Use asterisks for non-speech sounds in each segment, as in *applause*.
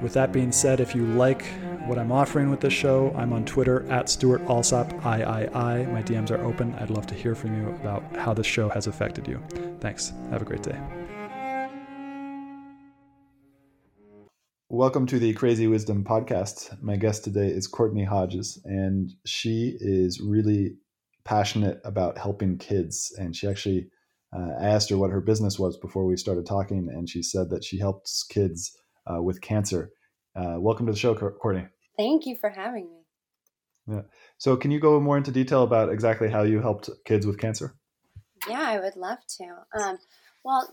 with that being said, if you like what I'm offering with this show, I'm on Twitter at Stewart Alsop III. My DMs are open. I'd love to hear from you about how this show has affected you. Thanks. Have a great day. Welcome to the Crazy Wisdom Podcast. My guest today is Courtney Hodges, and she is really passionate about helping kids. And she actually, uh, asked her what her business was before we started talking, and she said that she helps kids uh, with cancer. Uh, welcome to the show, Courtney. Thank you for having me. Yeah. So, can you go more into detail about exactly how you helped kids with cancer? Yeah, I would love to. Um, well,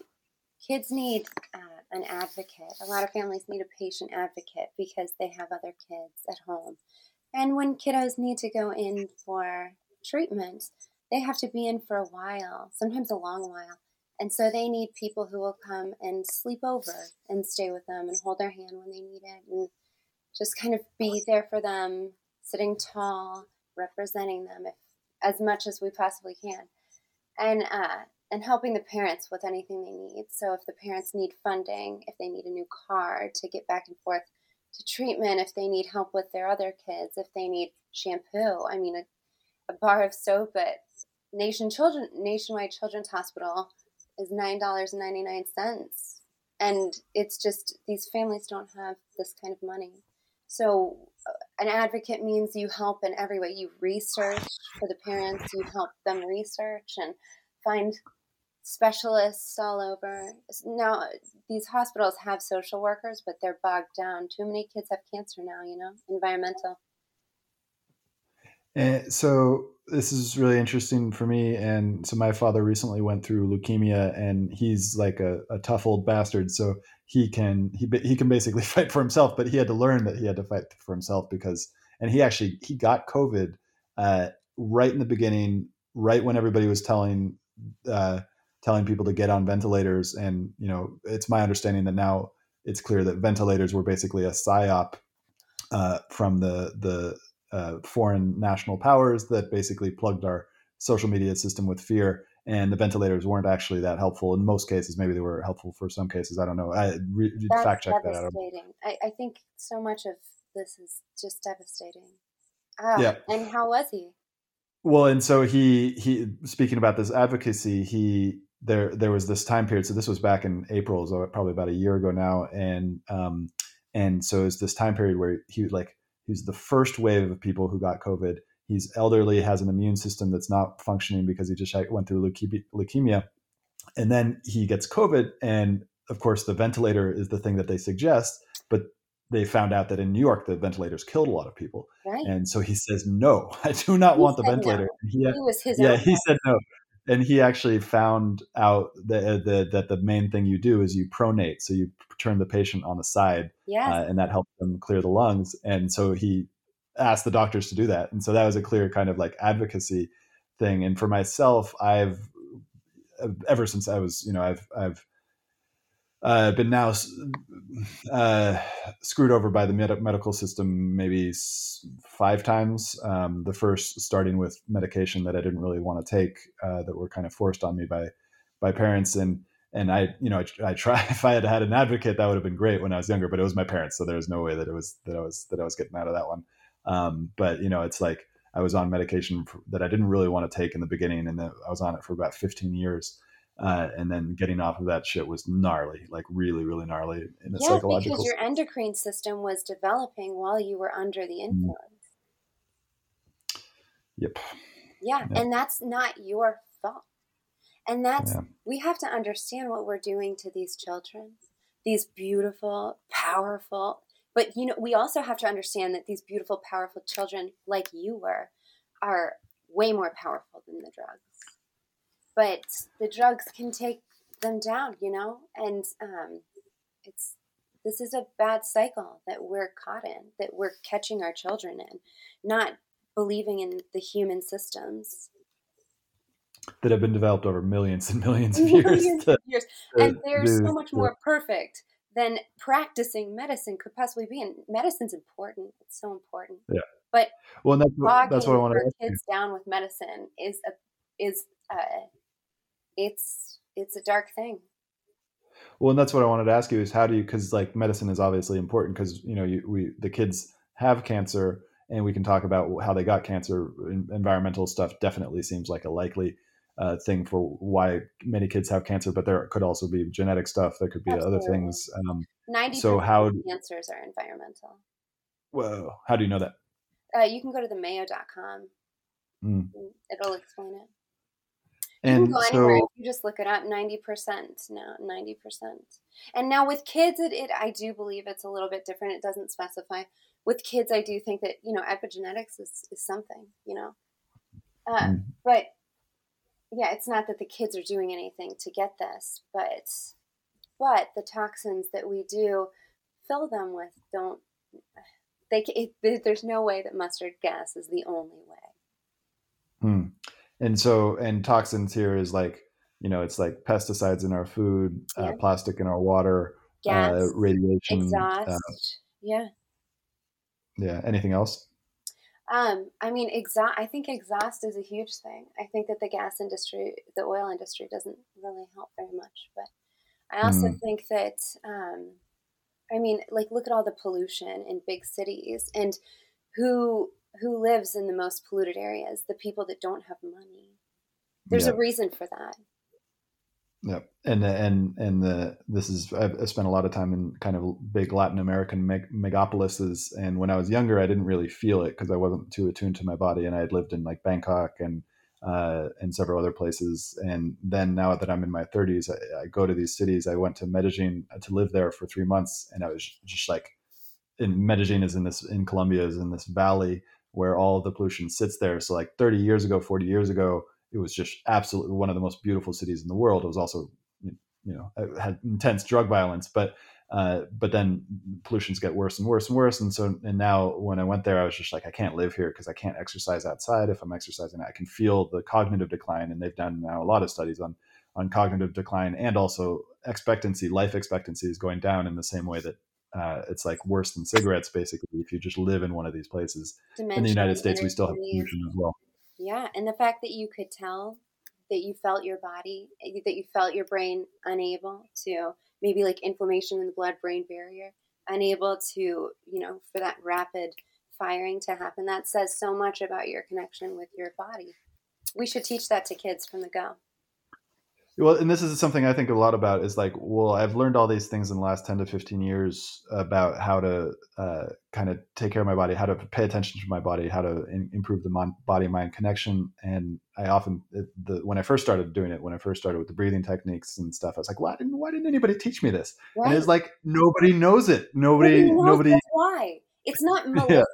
kids need uh, an advocate. A lot of families need a patient advocate because they have other kids at home. And when kiddos need to go in for treatment, they have to be in for a while, sometimes a long while. And so they need people who will come and sleep over and stay with them and hold their hand when they need it and just kind of be there for them, sitting tall, representing them if, as much as we possibly can. And uh, and helping the parents with anything they need. So if the parents need funding, if they need a new car to get back and forth to treatment, if they need help with their other kids, if they need shampoo, I mean a, a bar of soap at Nation Children Nationwide Children's Hospital is $9.99. And it's just these families don't have this kind of money. So, uh, an advocate means you help in every way. You research for the parents, you help them research and find specialists all over. Now, these hospitals have social workers, but they're bogged down. Too many kids have cancer now, you know, environmental. And so this is really interesting for me. And so my father recently went through leukemia, and he's like a, a tough old bastard. So he can he he can basically *laughs* fight for himself, but he had to learn that he had to fight for himself because and he actually he got COVID uh, right in the beginning, right when everybody was telling uh, telling people to get on ventilators. And you know, it's my understanding that now it's clear that ventilators were basically a psyop uh, from the the uh, foreign national powers that basically plugged our social media system with fear. And the ventilators weren't actually that helpful in most cases. Maybe they were helpful for some cases. I don't know. I re- fact check that out. I, I think so much of this is just devastating. Ah, yeah. And how was he? Well, and so he he speaking about this advocacy, he there there was this time period. So this was back in April, so probably about a year ago now, and um and so it's this time period where he like He's the first wave of people who got COVID. He's elderly, has an immune system that's not functioning because he just went through leukemia. And then he gets COVID. And of course, the ventilator is the thing that they suggest. But they found out that in New York, the ventilators killed a lot of people. Right. And so he says, No, *laughs* I do not he want the ventilator. No. He, he, was his yeah, he said no and he actually found out that, that, that the main thing you do is you pronate, so you turn the patient on the side, yes. uh, and that helps them clear the lungs. And so he asked the doctors to do that, and so that was a clear kind of like advocacy thing. And for myself, I've ever since I was, you know, I've I've uh, been now uh, screwed over by the med- medical system maybe five times. Um, the first starting with medication that I didn't really want to take, uh, that were kind of forced on me by by parents, and and I, you know, I, I try. *laughs* If I had had an advocate, that would have been great when I was younger. But it was my parents, so there was no way that it was that I was that I was getting out of that one. Um, but you know, it's like I was on medication that I didn't really want to take in the beginning, and I was on it for about 15 years. Uh, and then getting off of that shit was gnarly, like really, really gnarly in a yeah, psychological. because your endocrine system was developing while you were under the mm. influence. Yep. Yeah, yeah. and that's not your fault. And that's yeah. we have to understand what we're doing to these children. These beautiful, powerful, but you know, we also have to understand that these beautiful, powerful children, like you were, are way more powerful than the drugs. But the drugs can take them down, you know, and um, it's this is a bad cycle that we're caught in, that we're catching our children in, not believing in the human systems that have been developed over millions and millions of *laughs* years. Millions to, years. and they're so much more perfect than practicing medicine could possibly be. And medicine's important; it's so important. Yeah. But well, that's what, that's what I want to kids down with medicine is a is uh, it's it's a dark thing. Well, and that's what I wanted to ask you is how do you because like medicine is obviously important because you know you, we the kids have cancer and we can talk about how they got cancer. Environmental stuff definitely seems like a likely uh, thing for why many kids have cancer, but there could also be genetic stuff. There could be Absolutely. other things. Um, Ninety so how cancers are environmental. Whoa! How do you know that? Uh, you can go to the Mayo.com. Mm. It'll explain it. And you can go so, anywhere. You just look it up. Ninety percent now. Ninety percent. And now with kids, it, it I do believe it's a little bit different. It doesn't specify. With kids, I do think that you know epigenetics is, is something. You know, uh, mm. but yeah, it's not that the kids are doing anything to get this, but but the toxins that we do fill them with don't they it, there's no way that mustard gas is the only way. Hmm. And so and toxins here is like you know it's like pesticides in our food, uh, yeah. uh, plastic in our water, uh, gas, uh, radiation, exhaust. Uh, yeah. Yeah. Anything else? Um, I mean, exhaust. I think exhaust is a huge thing. I think that the gas industry, the oil industry, doesn't really help very much. But I also mm. think that, um, I mean, like look at all the pollution in big cities, and who who lives in the most polluted areas? The people that don't have money. There's a reason for that. Yep, and and and the this is I've spent a lot of time in kind of big Latin American meg- megapolises, and when I was younger, I didn't really feel it because I wasn't too attuned to my body, and I had lived in like Bangkok and uh, and several other places, and then now that I'm in my 30s, I, I go to these cities. I went to Medellin uh, to live there for three months, and I was just like, in Medellin is in this in Colombia is in this valley where all the pollution sits there. So like 30 years ago, 40 years ago it was just absolutely one of the most beautiful cities in the world. It was also, you know, had intense drug violence, but uh, but then pollutions get worse and worse and worse. And so, and now when I went there, I was just like, I can't live here because I can't exercise outside. If I'm exercising, I can feel the cognitive decline. And they've done now a lot of studies on on cognitive decline and also expectancy. Life expectancy is going down in the same way that uh, it's like worse than cigarettes, basically. If you just live in one of these places Dimension, in the United States, we still have pollution as well. Yeah, and the fact that you could tell that you felt your body, that you felt your brain unable to, maybe like inflammation in the blood brain barrier, unable to, you know, for that rapid firing to happen, that says so much about your connection with your body. We should teach that to kids from the go. Well, and this is something I think a lot about is like, well, I've learned all these things in the last 10 to 15 years about how to uh, kind of take care of my body, how to pay attention to my body, how to in, improve the mon- body mind connection. And I often, the, when I first started doing it, when I first started with the breathing techniques and stuff, I was like, why didn't, why didn't anybody teach me this? Right. And it's like, nobody knows it. Nobody, nobody, nobody. Why. It's not *laughs* maleficent.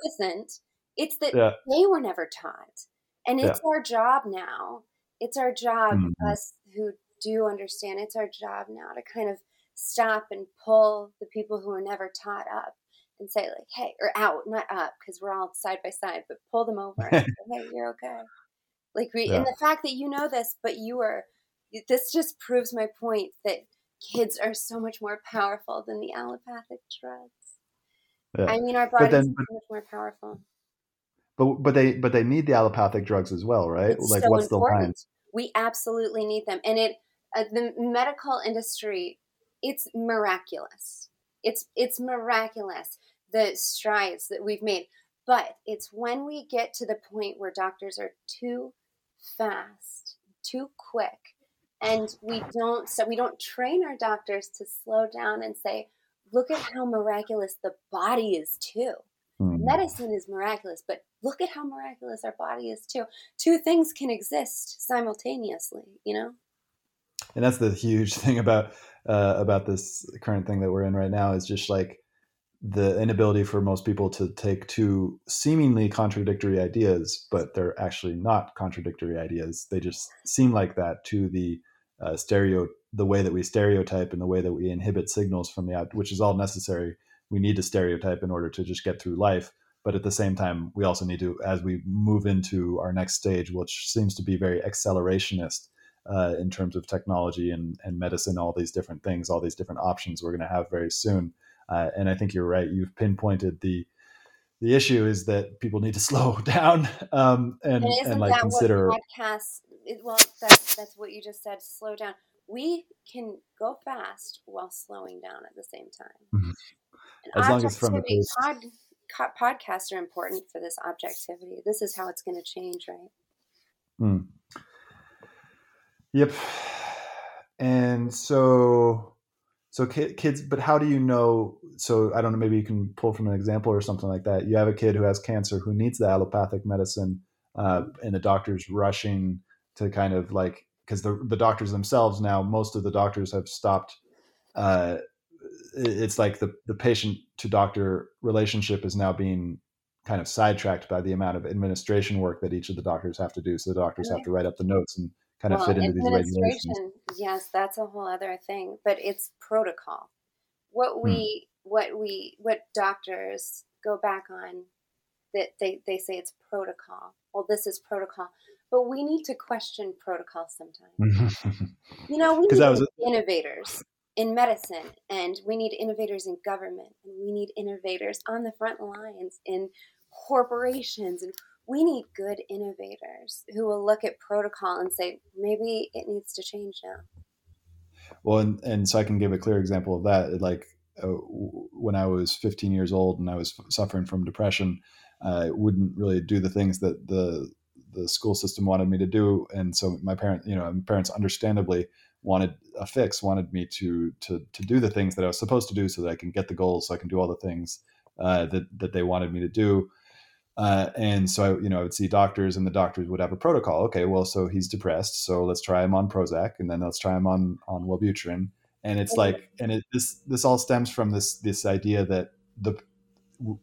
Yeah. It's that yeah. they were never taught. And it's yeah. our job now. It's our job, mm-hmm. us who do understand it's our job now to kind of stop and pull the people who are never taught up and say like hey or out not up because we're all side by side but pull them over and say *laughs* hey you're okay like we yeah. and the fact that you know this but you are this just proves my point that kids are so much more powerful than the allopathic drugs yeah. i mean our bodies then, are so much more powerful but but they but they need the allopathic drugs as well right it's like so what's important. the line we absolutely need them and it uh, the medical industry, it's miraculous. It's it's miraculous the strides that we've made. But it's when we get to the point where doctors are too fast, too quick, and we don't so we don't train our doctors to slow down and say, look at how miraculous the body is too. Mm. Medicine is miraculous, but look at how miraculous our body is too. Two things can exist simultaneously, you know? And that's the huge *laughs* thing about uh, about this current thing that we're in right now is just like the inability for most people to take two seemingly contradictory ideas, but they're actually not contradictory ideas. They just seem like that to the uh, stereo, the way that we stereotype and the way that we inhibit signals from the out, which is all necessary. We need to stereotype in order to just get through life. But at the same time, we also need to, as we move into our next stage, which seems to be very accelerationist uh, in terms of technology and, and medicine, all these different things, all these different options we're going to have very soon uh, and I think you're right. You've pinpointed the the issue is that people need to *laughs* slow down um, and and, like consider podcasts. Well, that's that's what you just said. Slow down. We can go fast while slowing down at the same time. Mm-hmm. As long as from the pace. Pod, podcasts are important for this objectivity. This is how it's going to change, right? Mm. Yep. And so so kids but how do you know so i don't know maybe you can pull from an example or something like that. You have a kid who has cancer who needs the allopathic medicine uh, and the doctor's rushing to kind of like because the, the doctors themselves now most of the doctors have stopped uh, it's like the, the patient to doctor relationship is now being kind of sidetracked by the amount of administration work that each of the doctors have to do. So the doctors have to write up the notes and kind of well, fit into these regulations. Yes, that's a whole other thing, but it's protocol. What hmm. we hmm. what we what doctors go back on that they, they say it's protocol. Well, this is protocol. But we need to question protocol sometimes. *laughs* you know, we need was... innovators in medicine and we need innovators in government and we need innovators on the front lines in corporations and we need good innovators who will look at protocol and say maybe it needs to change now. Well and, and so i can give a clear example of that like uh, when i was 15 years old and i was suffering from depression i wouldn't really do the things that the the school system wanted me to do and so my parents you know my parents understandably wanted a fix wanted me to to to do the things that i was supposed to do so that i can get the goals so i can do all the things uh, that that they wanted me to do uh, and so, I, you know, I would see doctors, and the doctors would have a protocol. Okay, well, so he's depressed, so let's try him on Prozac, and then let's try him on on Wellbutrin. And it's like, and it, this this all stems from this this idea that the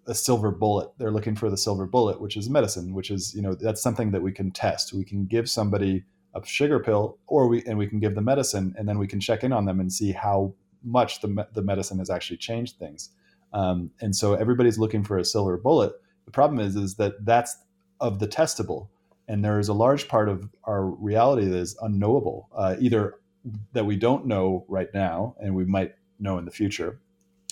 a silver bullet. They're looking for the silver bullet, which is medicine, which is you know that's something that we can test. We can give somebody a sugar pill, or we and we can give the medicine, and then we can check in on them and see how much the the medicine has actually changed things. Um, and so everybody's looking for a silver bullet the problem is, is that that's of the testable, and there is a large part of our reality that is unknowable, uh, either that we don't know right now, and we might know in the future,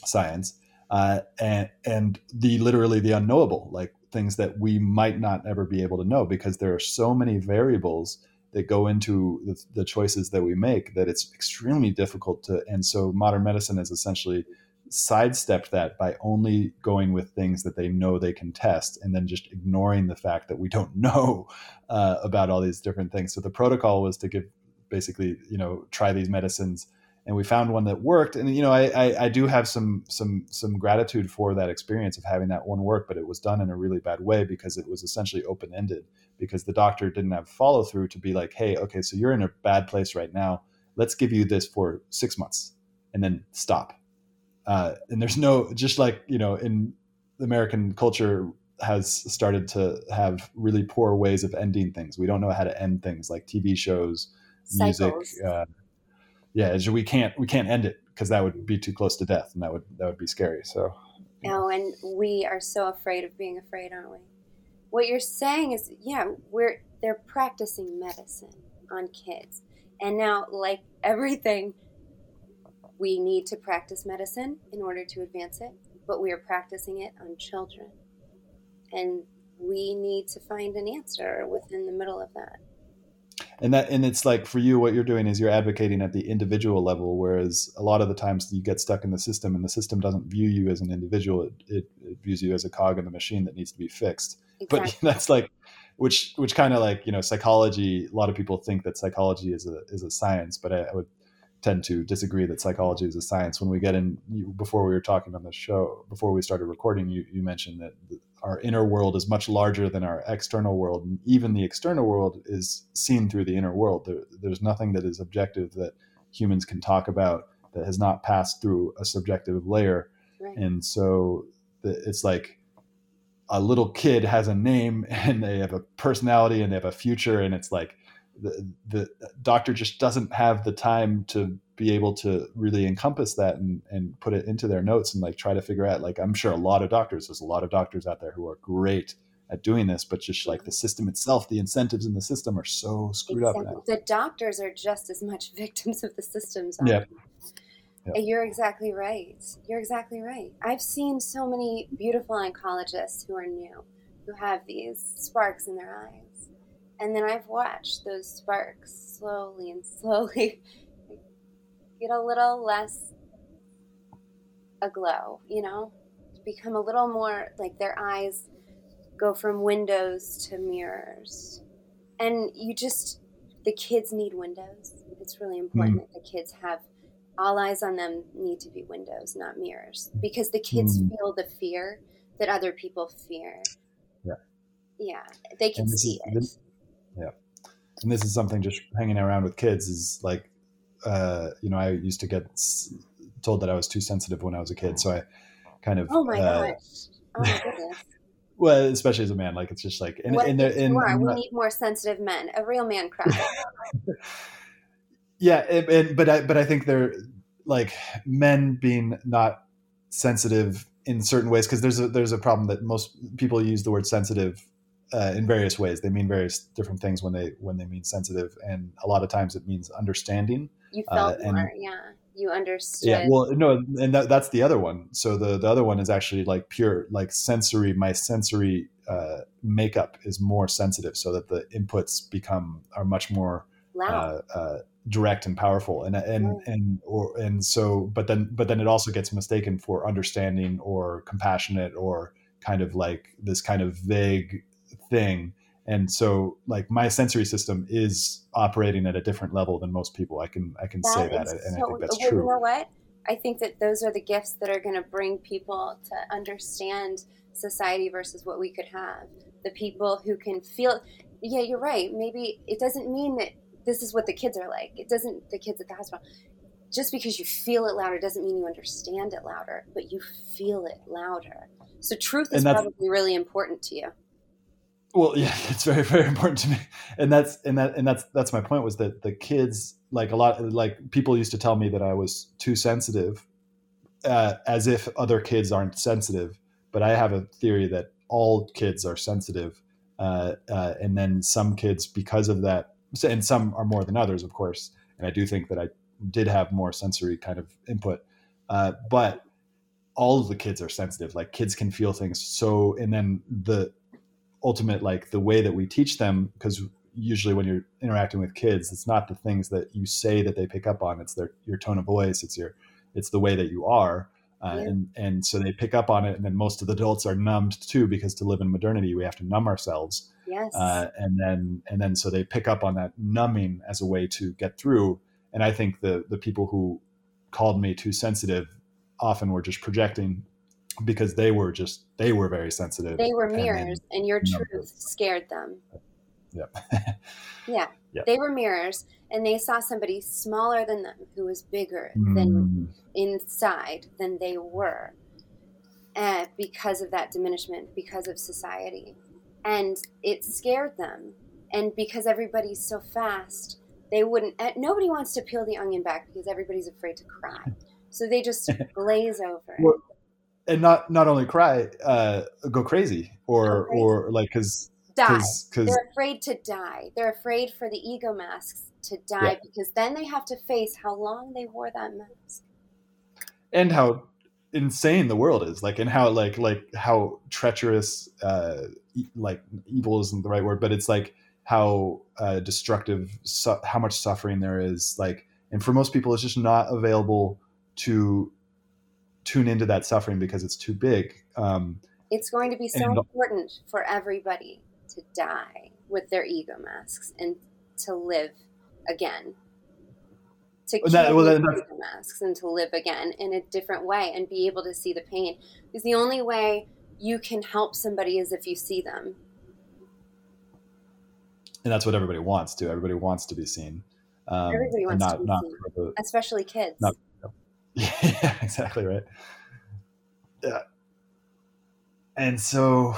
science, uh, and and the literally the unknowable, like things that we might not ever be able to know because there are so many variables that go into the, the choices that we make that it's extremely difficult to. And so modern medicine is essentially sidestepped that by only going with things that they know they can test and then just ignoring the fact that we don't *laughs* know uh, about all these different things. So the protocol was to give basically, you know, try these medicines and we found one that worked. And, you know, I, I, I do have some, some, some gratitude for that experience of having that one work, but it was done in a really bad way because it was essentially open-ended because the doctor didn't have follow through to be like, Hey, okay, so you're in a bad place right now. Let's give you this for six months and then stop uh, and there's no just like you know in American culture has started to have really poor ways of ending things. We don't know how to end things like TV shows, Cycles. music. Uh, yeah, we can't we can't end it because that would be too close to death, and that would that would be scary. So. No, and we are so afraid of being afraid, aren't we? What you're saying is, yeah, we're they're practicing medicine on kids, and now like *laughs* everything we need to practice medicine in order to advance it, but we are practicing it on children. And we need to find an answer within the middle of that. And that and it's like for you what you're doing is you're advocating at the individual level whereas a lot of the times you get stuck in the system and the system doesn't view you as an individual it, it, it views you as a cog in the machine that needs to be fixed. Exactly. But *laughs* that's like which which kind of like you know psychology a lot of people think that psychology is a is a science but I, I would tend to disagree that psychology is a science. When we get in, before we were talking on the show, before we started recording, you, you mentioned that our inner world is much larger than our external world, and even the external world is seen through the inner world. There, there's nothing that is objective that humans can talk about that has not passed through a subjective layer, right. and so the, it's like a little kid has a name *laughs* and they have a personality and they have a future, and it's like the, the doctor just doesn't have the time to be able to really encompass that and, and put it into their notes and like try to figure out like i'm sure a lot of doctors there's a lot of doctors out there who are great at doing this but just like the system itself the incentives in the system are so screwed exactly. up now. the doctors are just as much *laughs* victims of the systems yeah. yeah you're exactly right you're exactly right i've seen so many beautiful oncologists who are new who have these sparks in their eyes and then I've watched those sparks slowly and *laughs* slowly get a little less aglow, you know, become a little more like their eyes go from windows to mirrors. And you just, the kids need windows. It's really important mm. that the kids have all eyes on them need to be windows, not mirrors, because the kids mm. feel the fear that other people fear. Yeah. Yeah, they can see is, it. Yeah. And this is something just hanging around with kids is like, uh, you know, I used to get told that I was too sensitive when I was a kid. So I kind of. Oh my uh, gosh. Oh my goodness. *laughs* well, especially as a man, like it's just like, and, and, and, and we need more sensitive men. A real man cries. *laughs* yeah. And, but I, but I think they're like men being not sensitive in certain ways because there's a there's a problem that most people use the word sensitive uh, in various ways. They mean various different things when they when they mean sensitive, and a lot of times it means understanding. You felt uh, and, more, yeah. You understood. Yeah, well, no, and that, that's the other one. So the the other one is actually like pure, like sensory. My sensory uh, makeup is more sensitive, so that the inputs become are much more uh, uh, direct and powerful, and and and or and so, but then but then it also gets mistaken for understanding or compassionate or kind of like this kind of vague thing. And so like my sensory system is operating at a different level than most people. I can i can that say that and so, i think that's true you know what? I think that those are the gifts that are going to bring people to understand society versus what we could have. The people who can feel yeah you're right. Maybe it doesn't mean that this is what the kids are like. It doesn't the kids at the hospital just because you feel it louder doesn't mean you understand it louder but you feel it louder. So truth is probably really important to you well *laughs* yeah it's very very important to me. And that's and that and that's that's my point was that the kids like a lot like people used to tell me that i was too sensitive uh, as if other kids aren't sensitive. But i have a theory that all kids are sensitive uh, uh, and then some kids because of that and some are more than others of course. And i do think that i did have more sensory kind of input. Uh, but all of the kids are sensitive. Like kids can feel things so and then the ultimate like the way that we teach them because usually when you're interacting with kids it's not the things that you say that they pick up on. It's their your tone of voice. It's your it's the way that you are. Uh, yeah. and and so they pick up on it and then most of the adults are numbed too because to live in modernity we have to numb ourselves. Yes. Uh, and then and then so they pick up on that numbing as a way to get through. And i think the the people who called me too sensitive often were just projecting because they were just they were very sensitive. They were mirrors, and, and your truth scared them. *laughs* Yep. yeah. *laughs* Yep. They were mirrors, and they saw somebody smaller than them who was bigger mm. than inside than they were, uh, because of that diminishment, because of society, and it scared them. And because everybody's so fast, they wouldn't. Uh, nobody wants to peel the onion back because everybody's afraid to cry. *laughs* So they just glaze over. Well, and not not only cry, uh, go crazy or crazy. or like because die. Cause, cause, They're afraid to die. They're afraid for the ego masks to die yeah. because then they have to face how long they wore that mask and how insane the world is like and how like like how treacherous uh like evil isn't the right word but it's like how uh destructive su- how much suffering there is like and for most people it's just not available to tune into that suffering because it's too big. Um, it's going to be so and, important for everybody to die with their ego masks and to live again. to Well, that- well, then masks and to live again in a different way and be able to see the pain. Because the only way you can help somebody is if you see them. and that's what everybody wants to. Everybody wants to be seen. Um, Everybody wants not, to be not seen. The, especially kids. Not- *laughs* yeah, exactly right. Yeah. And so,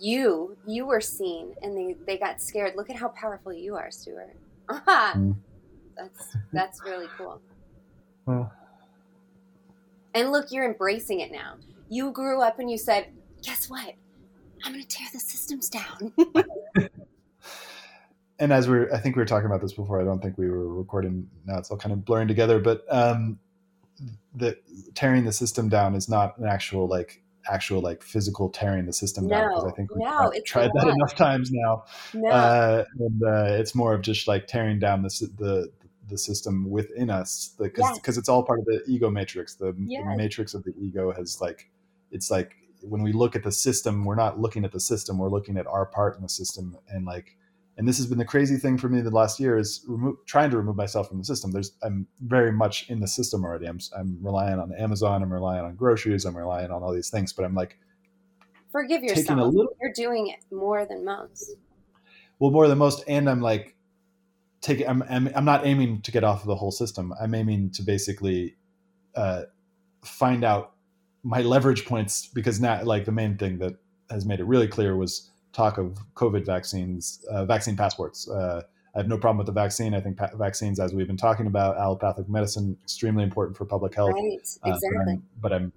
You you were seen and they, they got scared. Look at how powerful you are, Stewart. Ah, *laughs* Mm. That's that's really cool. well, And look, you're embracing it now. You grew up and you said, "Guess what? I'm going to tear the systems down." *laughs* and as we're, I think we were talking about this before. I don't think we were recording. Now it's all kind of blurring together. But um, the tearing the system down is not an actual like actual like physical tearing the system down because I No, think we've no, tried, that enough times now. no. uh, and uh, it's more of just like tearing down the the the system within us because Yes. because it's all part of the ego matrix. The, the matrix of the ego has like it's like when we look at the system, we're not looking at the system, we're looking at our part in the system, and like. And this has been the crazy thing for me the last year is remo- trying to remove myself from the system. There's I'm very much in the system already. I'm I'm relying on Amazon. I'm relying on groceries. I'm relying on all these things. But I'm like Forgive taking a yourself. little You're doing it more than most. well more than most and i'm like taking I'm, I'm i'm not aiming to get off of the whole system i'm aiming to basically uh find out my leverage points because now like the main thing that has made it really clear was talk of covid vaccines uh, vaccine passports uh I have no problem with the vaccine. I think pa- vaccines, as we've been talking about, allopathic medicine, extremely important for public health. Right. Uh, Exactly. but, I'm, but I'm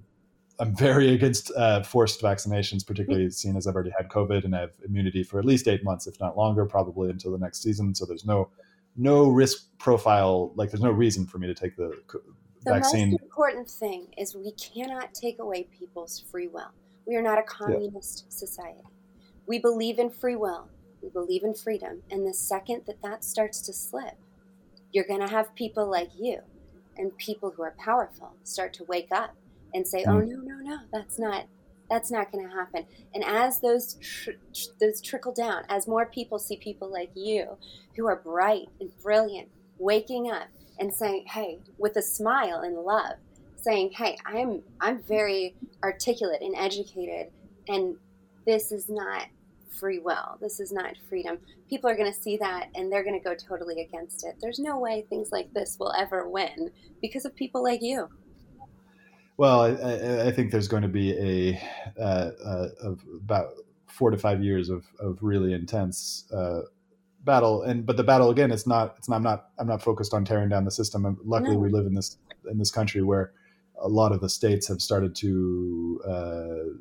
I'm very against uh, forced vaccinations, particularly seeing as I've already had COVID and I have immunity for at least eight months, if not longer, probably until the next season. So there's no no risk profile. Like there's no reason for me to take the co- The vaccine. most important thing is we cannot take away people's free will. We are not a communist society. We believe in free will. We believe in freedom. And the second that that starts to slip, you're going to have people like you and people who are powerful start to wake up and say, "Oh Mm. no, no, no, that's not that's not going to happen." And as those tr- tr- those trickle down, as more people see people like you who are bright and brilliant waking up and saying, "Hey," with a smile and love, saying, "Hey, I'm I'm very articulate and educated, and this is not free will. This is not freedom." People are going to see that and they're going to go totally against it. There's no way things like this will ever win because of people like you. Well, I, I, I think there's going to be a uh, uh, of about four to five years of, of really intense uh, battle, and but the battle again, it's not. It's not. I'm not. I'm not focused on tearing down the system. Luckily, No. we live in this in this country where a lot of the states have started to, uh,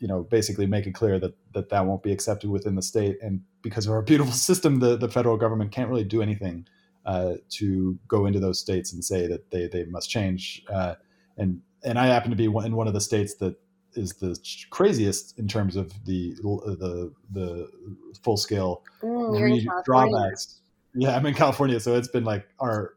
you know, basically make it clear that that that won't be accepted within the state, and because of our *laughs* beautiful system, the the federal government can't really do anything uh, to go into those states and say that they they must change. Uh, and and I happen to be in one of the states that is the craziest in terms of the the the full scale Mm, you're in re- California. drawbacks. Yeah, I'm in California, so it's been like our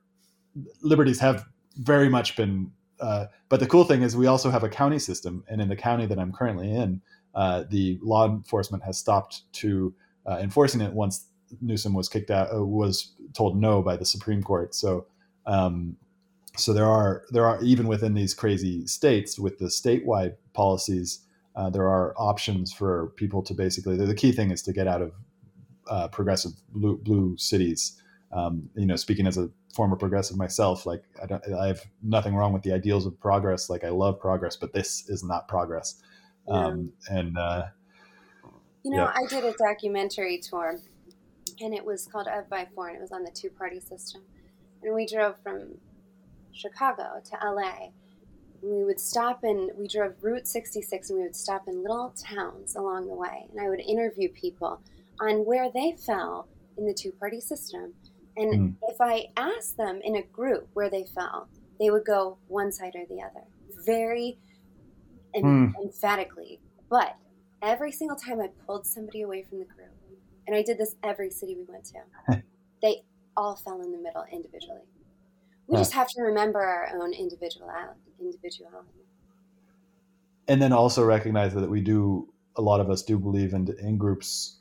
liberties have very much been. Uh, but the cool thing is, we also have a county system, and in the county that I'm currently in, uh, the law enforcement has stopped to uh, enforcing it once Newsom was kicked out, uh, was told no by the Supreme Court. So, um, so there are there are even within these crazy states with the statewide policies, uh, there are options for people to basically. The, key thing is to get out of progressive blue, blue cities. Um, you know, speaking as a former progressive myself, like I don't, I have nothing wrong with the ideals of progress. Like I love progress, but this is not progress. Um, and uh, You know, Yeah. I did a documentary tour, and it was called Of by Four, and it was on the two party system. And we drove from Chicago to LA. We would stop in, we drove Route 66, and we would stop in little towns along the way. And I would interview people on where they fell in the two party system. And Mm. if I asked them in a group where they fell, they would go one side or the other. Very em- emphatically. But every single time I pulled somebody away from the group, and I did this every city we went to, *laughs* they all fell in the middle individually. We just have to remember our own individuality. individuality. and then also recognize that we do a lot of us do believe in in groups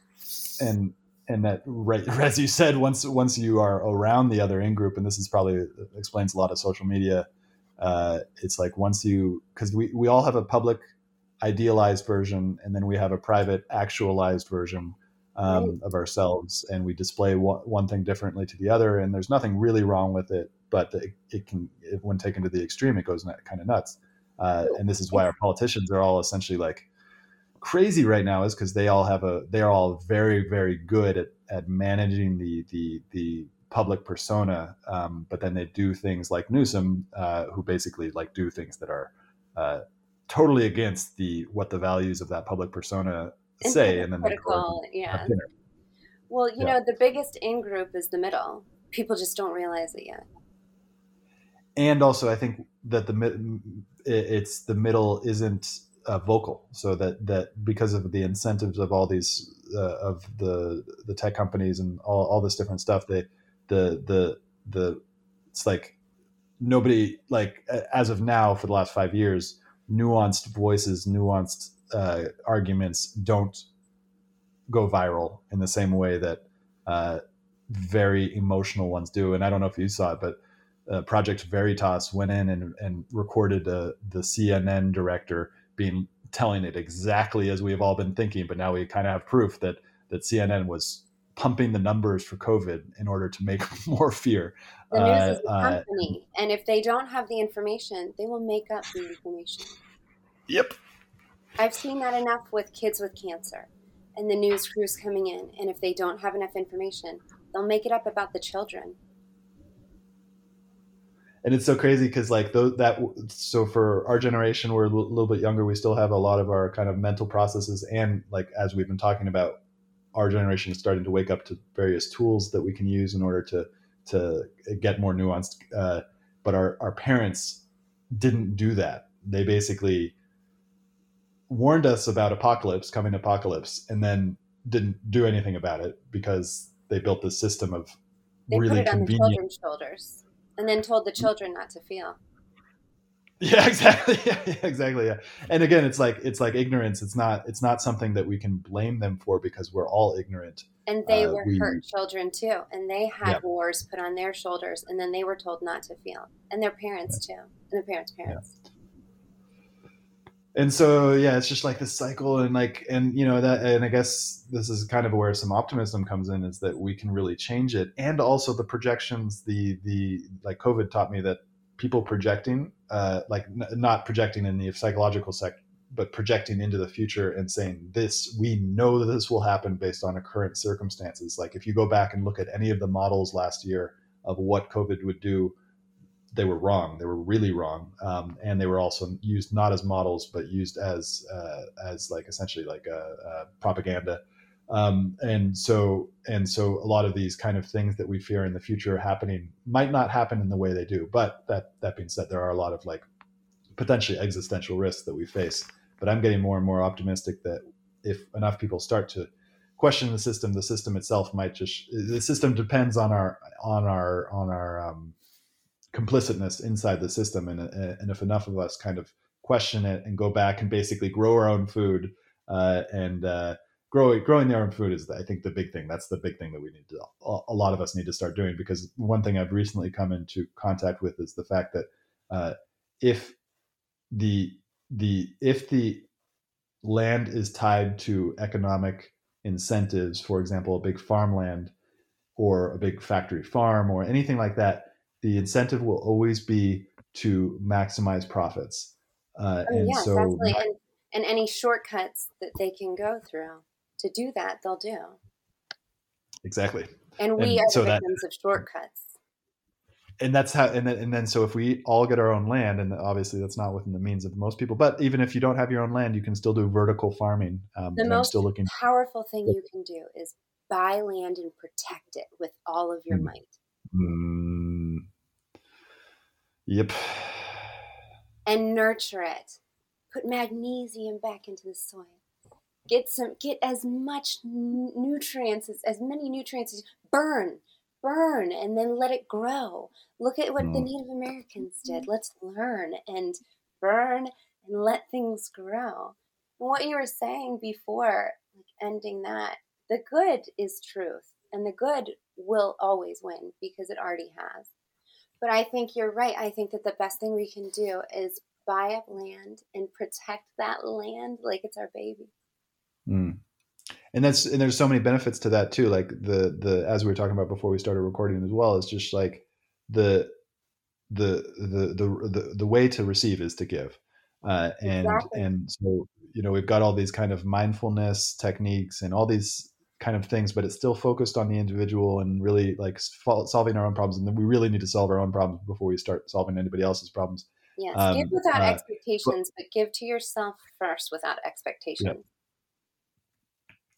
and and that right *laughs* as you said once once you are around the other in group and this is probably explains a lot of social media uh, it's like once you because we, we all have a public idealized version and then we have a private actualized version um, right. of ourselves and we display one, one thing differently to the other and there's nothing really wrong with it but it, it can it, when taken to the extreme it goes kind of nuts. Uh, and this is why our politicians are all essentially like crazy right now is because they all have a they are all very very good at, at managing the the the public persona um, but then they do things like Newsom uh, who basically like do things that are uh, totally against the what the values of that public persona say and then critical, yeah. well you yeah. know the biggest in group is the middle. People just don't realize it yet. And also i think that the it's the middle isn't uh, vocal. So that that because of the incentives of all these uh, of the the tech companies and all, all this different stuff they the the the it's like nobody like as of now for the last five years nuanced voices nuanced uh, arguments don't go viral in the same way that uh, very emotional ones do. And i don't know if you saw it but uh, project veritas went in and, and recorded uh, the cnn director being telling it exactly as we have all been thinking, but now we kind of have proof that that CNN was pumping the numbers for COVID in order to make *laughs* more fear. The news uh, is a uh, company, uh, and if they don't have the information, they will make up the information. Yep. I've seen that enough with kids with cancer and the news crews coming in, and if they don't have enough information, they'll make it up about the children and it's so crazy because like those that so for our generation we're a little bit younger we still have a lot of our kind of mental processes and like as we've been talking about our generation is starting to wake up to various tools that we can use in order to to get more nuanced uh, but our our parents didn't do that. They basically warned us about apocalypse coming apocalypse and then didn't do anything about it because they built this system of they really convenient shoulders and then told the children not to feel. Yeah, *laughs* exactly. *laughs* Yeah, exactly. Yeah. And again, it's like it's like ignorance. It's not it's not something that we can blame them for because we're all ignorant. And they uh, were we, hurt children too, and they had yeah. wars put on their shoulders, and then they were told not to feel, and their parents yeah. too, and their parents' parents. And so yeah it's just like this cycle and like and you know that and i guess this is kind of where some optimism comes in is that we can really change it. And also the projections the the like covid taught me that people projecting uh like n- not projecting in the psychological sec but projecting into the future and saying this we know that this will happen based on current circumstances. Like if you go back and look at any of the models last year of what covid would do they were wrong. They were really wrong, um, and they were also used not as models, but used as uh, as like essentially like a, a propaganda. Um, and so and so a lot of these kind of things that we fear in the future happening might not happen in the way they do. But that that being said, there are a lot of like potentially existential risks that we face. But I'm getting more and more optimistic that if enough people start to question the system, the system itself might just the system depends on our on our on our um, complicitness inside the system and, and if enough of us kind of question it and go back and basically grow our own food uh, and uh, grow, growing their own food is i think the big thing. That's the big thing that we need to a lot of us need to start doing because one thing i've recently come into contact with is the fact that uh, if the the if the land is tied to economic incentives for example a big farmland or a big factory farm or anything like that the incentive will always be to maximize profits. Uh, oh, and yeah, so, and, and any shortcuts that they can go through to do that, they'll do. Exactly. And we and are so the victims that, of shortcuts. And that's how, and then, and then, so if we all get our own land, and obviously that's not within the means of most people, but even if you don't have your own land, you can still do vertical farming. Um, the most still looking powerful thing you can do is buy land and protect it with all of your mm. might. Mm. Yep. And nurture it. Put magnesium back into the soil. Get some. Get as much nutrients as as many nutrients as burn, burn, and then let it grow. Look at what mm. the Native Americans did. Let's learn and burn and let things grow. And what you were saying before, like ending that, the good is truth, and the good will always win because it already has. But I think you're right. I think that the best thing we can do is buy up land and protect that land like it's our baby. Mm. And that's and there's so many benefits to that too. Like the the as we were talking about before we started recording as well, it's just like the the the the the, the way to receive is to give. Uh, and exactly. and so you know we've got all these kind of mindfulness techniques and all these kind of things, but it's still focused on the individual and really like solving our own problems. And then we really need to solve our own problems before we start solving anybody else's problems. Yes, um, give without uh, expectations, but, but, give to yourself first without expectations.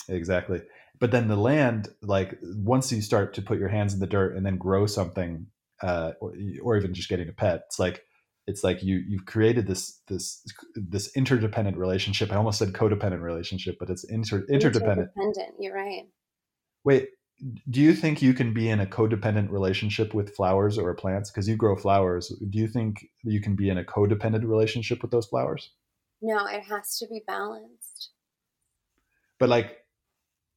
Yeah. Exactly. But then the land, like once you start to put your hands in the dirt and then grow something, uh, or, or even just getting a pet, it's like it's like you you've created this this this interdependent relationship. I almost said codependent relationship, but it's inter, interdependent. Interdependent. You're right. Wait, do you think you can be in a codependent relationship with flowers or plants because you grow flowers? Do you think you can be in a codependent relationship with those flowers? No, it has to be balanced. But like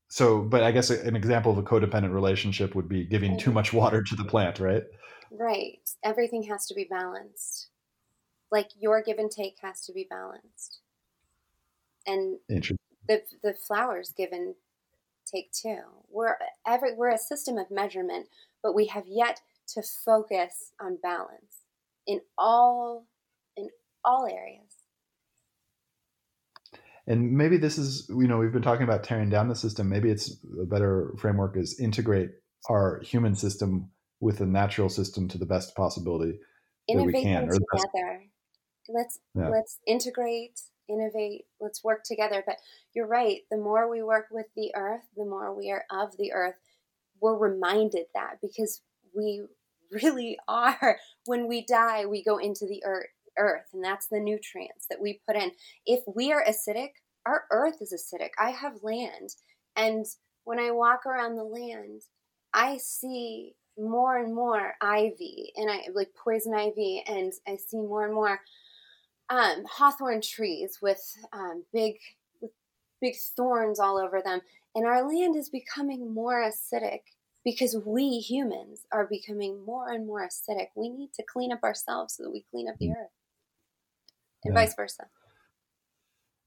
so but i guess an example of a codependent relationship would be giving too much water to the plant right right everything has to be balanced like your give and take has to be balanced. And the the flowers give and take too. We're every we're a system of measurement but we have yet to focus on balance in all in all areas. And maybe this is you know we've been talking about tearing down the system. Maybe it's a better framework is integrate our human system with a natural system to the best possibility innovate that we can or together let's yeah. let's integrate innovate let's work together. But you're right the more we work with the earth the more we are of the earth we're reminded that because we really *laughs* are. When we die we go into the earth earth and that's the nutrients that we put in. If we are acidic our earth is acidic. I have land and when i walk around the land i see more and more ivy and i like poison ivy and i see more and more um, hawthorn trees with um, big with big thorns all over them. And our land is becoming more acidic because we humans are becoming more and more acidic. We need to clean up ourselves so that we clean up the earth. And yeah. vice versa.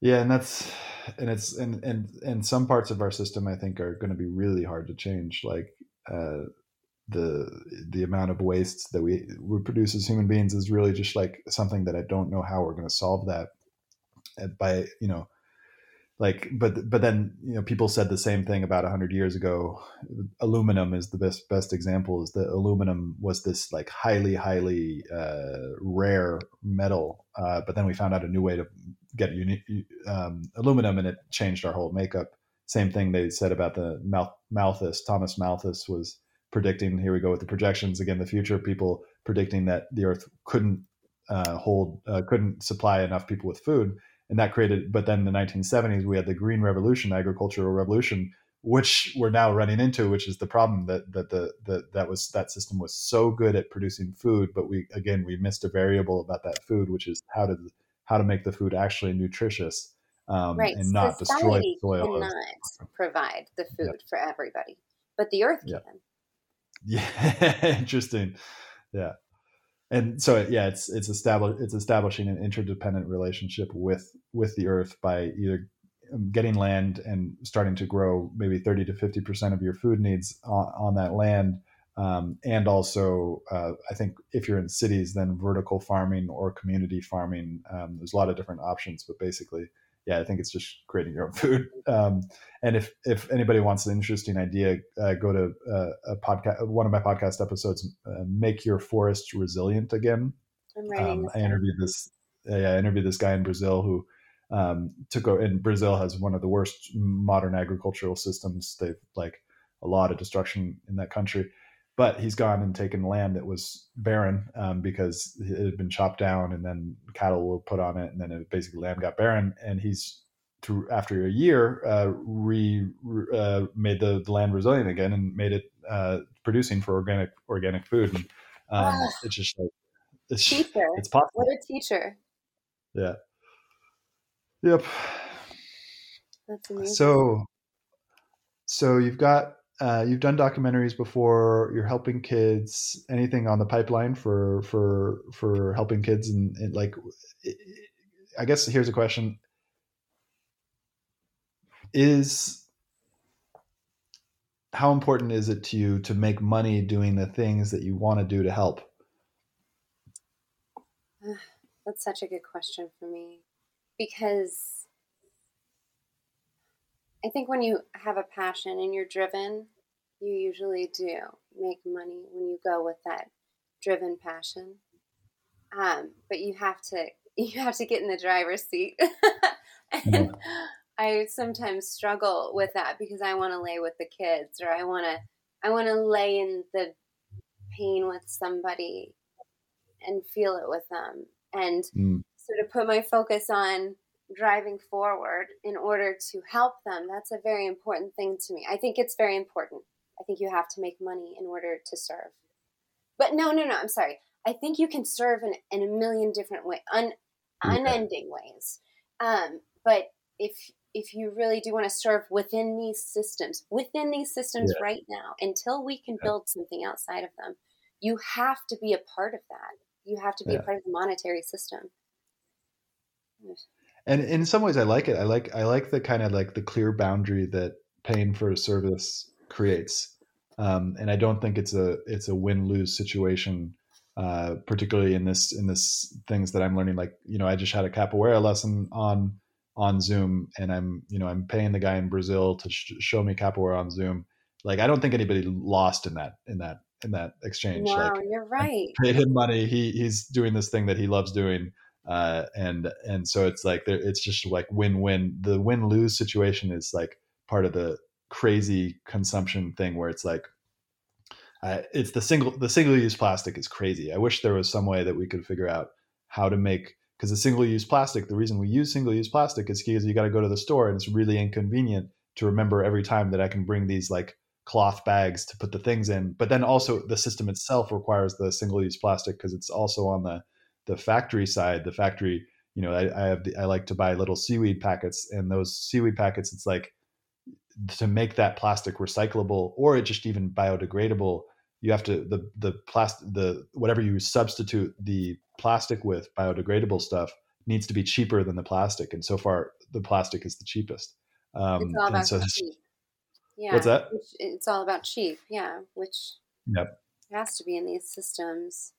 Yeah and that's and it's and and and some parts of our system i think are going to be really hard to change. Like uh the the amount of wastes that we we produce as human beings is really just like something that I don't know how we're going to solve that uh, by you know like but but then you know people said the same thing about 100 years ago. Aluminum is the best best example is that aluminum was this like highly highly uh, rare metal uh, but then we found out a new way to get uni- um, aluminum and it changed our whole makeup. Same thing they said about the malthus thomas malthus was predicting here we go with the projections again the future people predicting that the earth couldn't uh, hold uh, couldn't supply enough people with food and that created but then in the 1970s we had the green revolution agricultural revolution which we're now running into which is the problem that that the, the that was that system was so good at producing food but we again we missed a variable about that food which is how to how to make the food actually nutritious um, right. and not Society destroy the soil cannot provide the food yeah. for everybody but the earth yeah. can yeah, *laughs* interesting. Yeah, and so yeah, it's it's establish it's establishing an interdependent relationship with with the earth by either um, getting land and starting to grow maybe 30 to 50 percent of your food needs on, on that land um, and also uh, i think if you're in cities then vertical farming or community farming um, there's a lot of different options but basically yeah, I think it's just creating your own food. Um, and if if anybody wants an interesting idea, uh, go to uh, a podcast, one of my podcast episodes, uh, "Make Your Forest Resilient Again." Um, I interviewed this. Yeah, I interviewed this guy in Brazil who um, took over. And Brazil has one of the worst modern agricultural systems. They've like a lot of destruction in that country but he's gone and taken land that was barren um, because it had been chopped down and then cattle were put on it and then it basically land got barren. And he's through after a year uh, re, uh, made the, the, land resilient again and made it uh, producing for organic organic food. And um, ah. it's just like it's teacher. it's possible. What a teacher. Yeah. Yep. That's amazing. so so you've got uh, you've done documentaries before. You're helping kids. Anything on the pipeline for for for helping kids and, and like, I guess here's a question: Is how important is it to you to make money doing the things that you want to do to help? That's such a good question for me because I think when you have a passion and you're driven, you usually do make money when you go with that driven passion. Um, but you have to *laughs* you have to get in the driver's seat. and *laughs* I sometimes struggle with that because I want to lay with the kids or I want to I want to lay in the pain with somebody and feel it with them. And mm. so to put my focus on driving forward in order to help them, that's a very important thing to me. I think it's very important. I think you have to make money in order to serve. But no, no, no, I'm sorry. I think you can serve in, in a million different ways, un, unending ways. Um, but if if you really do want to serve within these systems, within these systems yeah. right now, until we can build something outside of them, you have to be a part of that. You have to be yeah. a part of the monetary system and in some ways i like it. I like i like the kind of like the clear boundary that paying for a service creates. Um, and i don't think it's a it's a win-lose situation uh, particularly in this in this things that i'm learning. Like you know i just had a capoeira lesson on on zoom and i'm you know i'm paying the guy in brazil to sh- show me capoeira on zoom. Like i don't think anybody lost in that in that in that exchange. Wow, like you're right. I paid him money. He he's doing this thing that he loves doing uh, and and so it's like it's just like win win. The win lose situation is like part of the crazy consumption thing where it's like uh, it's the single the single use plastic is crazy. I wish there was some way that we could figure out how to make because the single use plastic. The reason we use single use plastic is because you got to go to the store and it's really inconvenient to remember every time that I can bring these like cloth bags to put the things in. But then also the system itself requires the single use plastic because it's also on the the factory side, the factory, you know, I, I have the, I like to buy little seaweed packets, and those seaweed packets, it's like to make that plastic recyclable or it just even biodegradable. You have to the the plastic the whatever you substitute the plastic with biodegradable stuff needs to be cheaper than the plastic, and so far the plastic is the cheapest. Um, it's all about so cheap. Yeah, what's that? It's all about cheap. Yeah, which yep. has to be in these systems.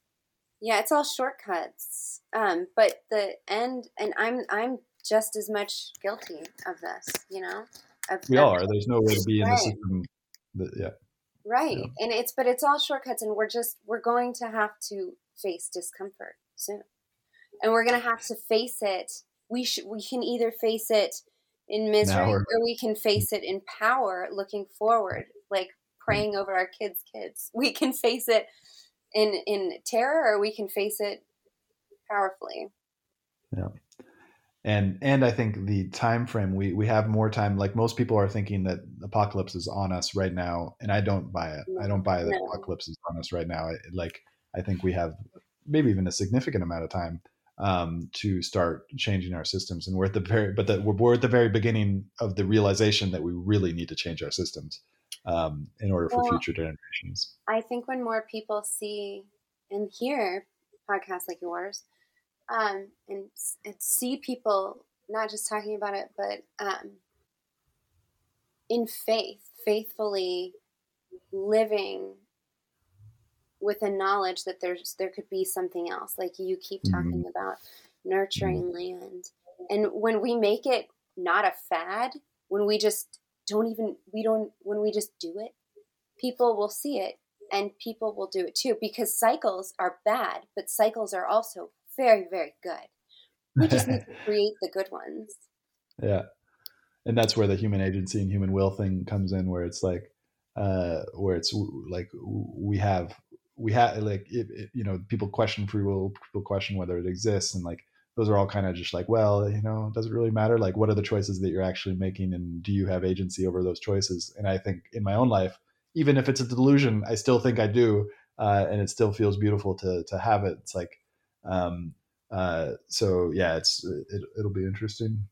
Yeah, it's all shortcuts. Um, but the end, and I'm I'm just as much guilty of this. You know, of, we of, are. There's no way to be in the system. That, yeah. Right, yeah. and it's but it's all shortcuts, and we're just we're going to have to face discomfort soon, and we're going to have to face it. We should we can either face it in misery or we can face it in power, looking forward, like praying over our kids' kids. We can face it in in terror or we can face it powerfully. Yeah. And and i think the time frame we we have more time. Like most people are thinking that apocalypse is on us right now and i don't buy it. No, i don't buy that no. apocalypse is on us right now. I, like i think we have maybe even a significant amount of time um, to start changing our systems and we're at the very but that we're, we're at the very beginning of the realization that we really need to change our systems um, in order for well, future generations. I think when more people see and hear podcasts like yours, um, and, and see people not just talking about it, but um, in faith, faithfully living with a knowledge that there's there could be something else. Like you keep mm-hmm. talking mm-hmm. about nurturing mm-hmm. land, and when we make it not a fad, when we just don't even we don't when we just do it people will see it and people will do it too because cycles are bad but cycles are also very very good. We just need to *laughs* create the good ones. Yeah. And that's where the human agency and human will thing comes in where it's like uh where it's like we have we have like it, it, you know people question free will people question whether it exists and like those are all kind of just like, well, you know, does it really matter? Like, what are the choices that you're actually making, and do you have agency over those choices? And I think in my own life, even if it's a delusion, I still think I do, uh, and it still feels beautiful to to have it. It's like, um, uh, so yeah, it's it, it'll be interesting.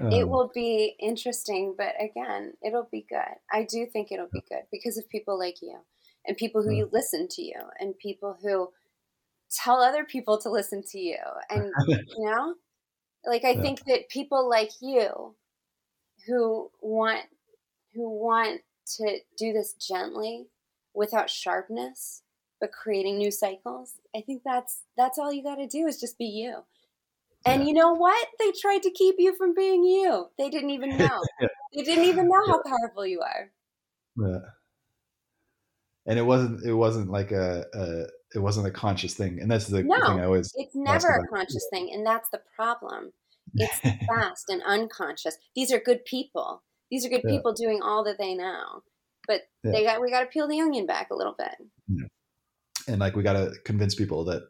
Um, it will be interesting, but again, it'll be good. I do think it'll be good because of people like you and people who you listen to you and people who tell other people to listen to you. And, *laughs* you know, like I yeah. think that people like you who want who want to do this gently without sharpness but creating new cycles i think that's that's all you got to do is just be you. And yeah. you know what? They tried to keep you from being you. They didn't even know. *laughs* They didn't even know how powerful you are. Yeah and it wasn't it wasn't like a, a it wasn't a conscious thing and that's the no, thing i always it's never a conscious thing and that's the problem it's fast *laughs* and unconscious these are good people these are good yeah. people doing all that they know but yeah. they got we got to peel the onion back a little bit yeah. and like we got to convince people that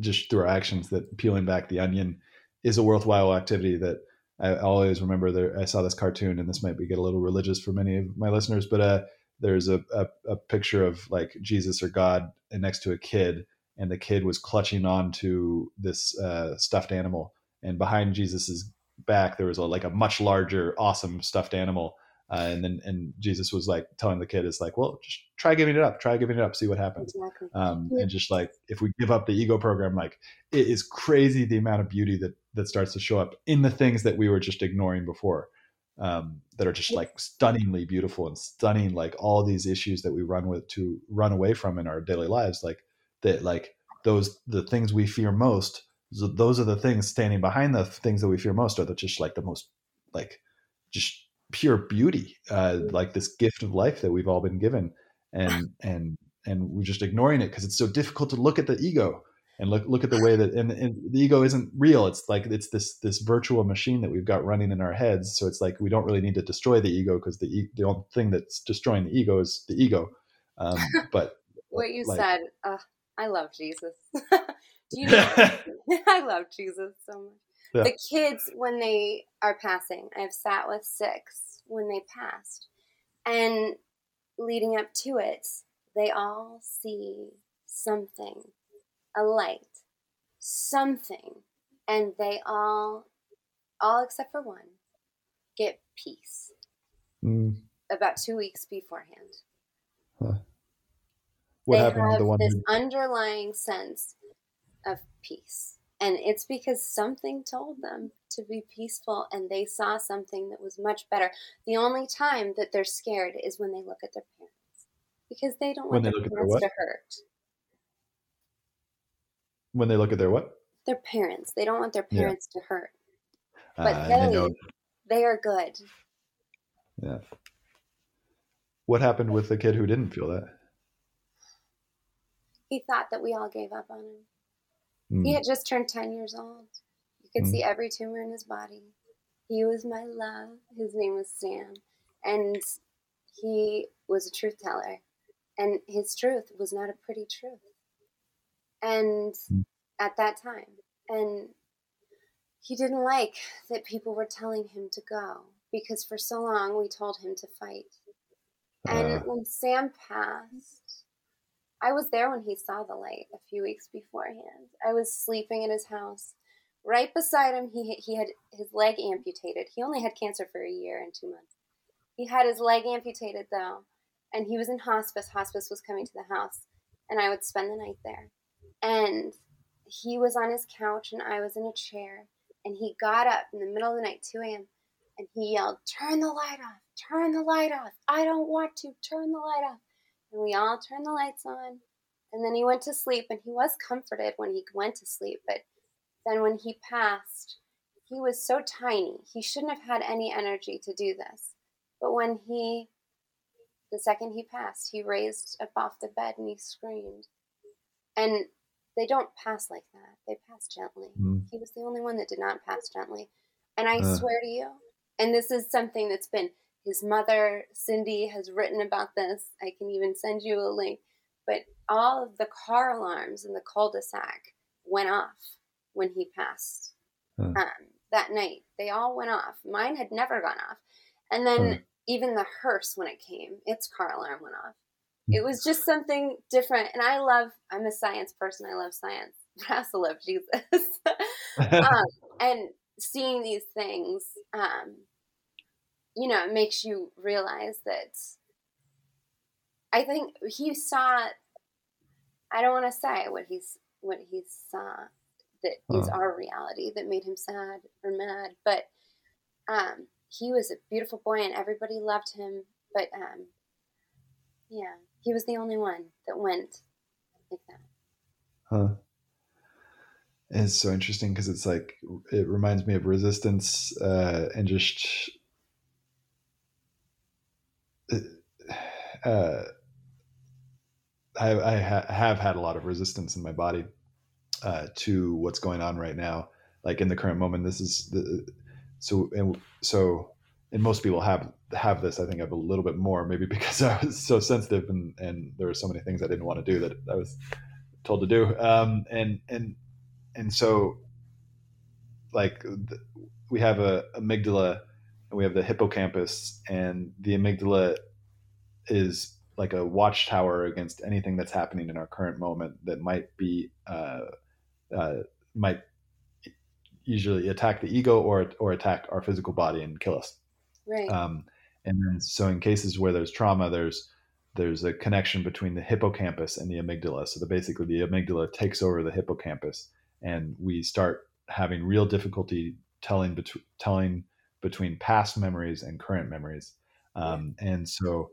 just through our actions that peeling back the onion is a worthwhile activity that I always remember there I saw this cartoon and this might be get a little religious for many of my listeners but uh there's a, a, a picture of like Jesus or God and next to a kid and the kid was clutching on to this uh, stuffed animal. And behind Jesus's back there was a, like a much larger awesome stuffed animal. Uh, and then and jesus was like telling the kid is like well just try giving it up. Try giving it up. See what happens. Exactly. um, and just like if we give up the ego program like it is crazy the amount of beauty that that starts to show up in the things that we were just ignoring before um, that are just like stunningly beautiful and stunning like all these issues that we run with to run away from in our daily lives like that like those the things we fear most those are the things standing behind the things that we fear most are the just like the most like just pure beauty uh like this gift of life that we've all been given and and and we're just ignoring it because it's so difficult to look at the ego and look look at the way that and, and, the ego isn't real it's like it's this this virtual machine that we've got running in our heads so it's like we don't really need to destroy the ego because the the only thing that's destroying the ego is the ego um, *laughs* but what you like, said uh, i love jesus *laughs* Do you know? *laughs* I love Jesus so much. Yeah. The kids, when they are passing, I've sat with six when they passed. And leading up to it, they all see something, a light, something. And they all, all except for one, get peace. Mm. About two weeks beforehand. Huh. What they happened to the one? This who... underlying sense of peace. And it's because something told them to be peaceful and they saw something that was much better. The only time that they're scared is when they look at their parents because they don't want their parents to hurt. When they look at their what? Their parents. They don't want their parents yeah. to hurt. But uh, they, they are good. Yeah. What happened with the kid who didn't feel that? He thought that we all gave up on him. Mm. He had just turned 10 years old. You could mm. see every tumor in his body. He was my love. His name was Sam. And he was a truth teller. And his truth was not a pretty truth. And mm. at that time. And he didn't like that people were telling him to go because for so long we told him to fight. And uh. when Sam passed, I was there when he saw the light a few weeks beforehand. I was sleeping in his house. Right beside him, he, he had his leg amputated. He only had cancer for a year and two months. He had his leg amputated, though, and he was in hospice. Hospice was coming to the house, and I would spend the night there. And he was on his couch, and I was in a chair, and he got up in the middle of the night, 2 a.m., and he yelled, Turn the light off! Turn the light off! I don't want to! Turn the light off! and we all turned the lights on. And then he went to sleep, and he was comforted when he went to sleep. But then when he passed, he was so tiny. He shouldn't have had any energy to do this. But when he, the second he passed, he raised up off the bed and he screamed. And they don't pass like that. They pass gently. Mm. He was the only one that did not pass gently. And I uh. swear to you, and this is something that's been his mother, Cindy, has written about this. I can even send you a link. But all of the car alarms in the cul de sac went off when he passed huh. um, that night. They all went off. Mine had never gone off. And then huh. even the hearse, when it came, its car alarm went off. It was just something different. And I love, I'm a science person. I love science, but *laughs* I also love Jesus. *laughs* um, *laughs* and seeing these things, um, you know, it makes you realize that I think he saw. I don't want to say what he's what he saw that is uh-huh. our reality that made him sad or mad, but um, he was a beautiful boy and everybody loved him. But um, yeah, he was the only one that went like that. Huh. it's so interesting because it's like it reminds me of resistance uh, and just uh, I, I ha- have had a lot of resistance in my body uh, to what's going on right now. Like in the current moment, this is the so and so. And most people have have this. I think I have a little bit more, maybe *laughs* because I was so sensitive and and there were so many things I didn't want to do that I was told to do. Um, and and and so, like, we have a amygdala and we have the hippocampus, and the amygdala is like a watchtower against anything that's happening in our current moment that might be uh, uh, might usually attack the ego or or attack our physical body and kill us. Right. Um, and then, so in cases where there's trauma, there's there's a connection between the hippocampus and the amygdala. So the, basically, the amygdala takes over the hippocampus, and we start having real difficulty telling between telling between past memories and current memories. Um, and so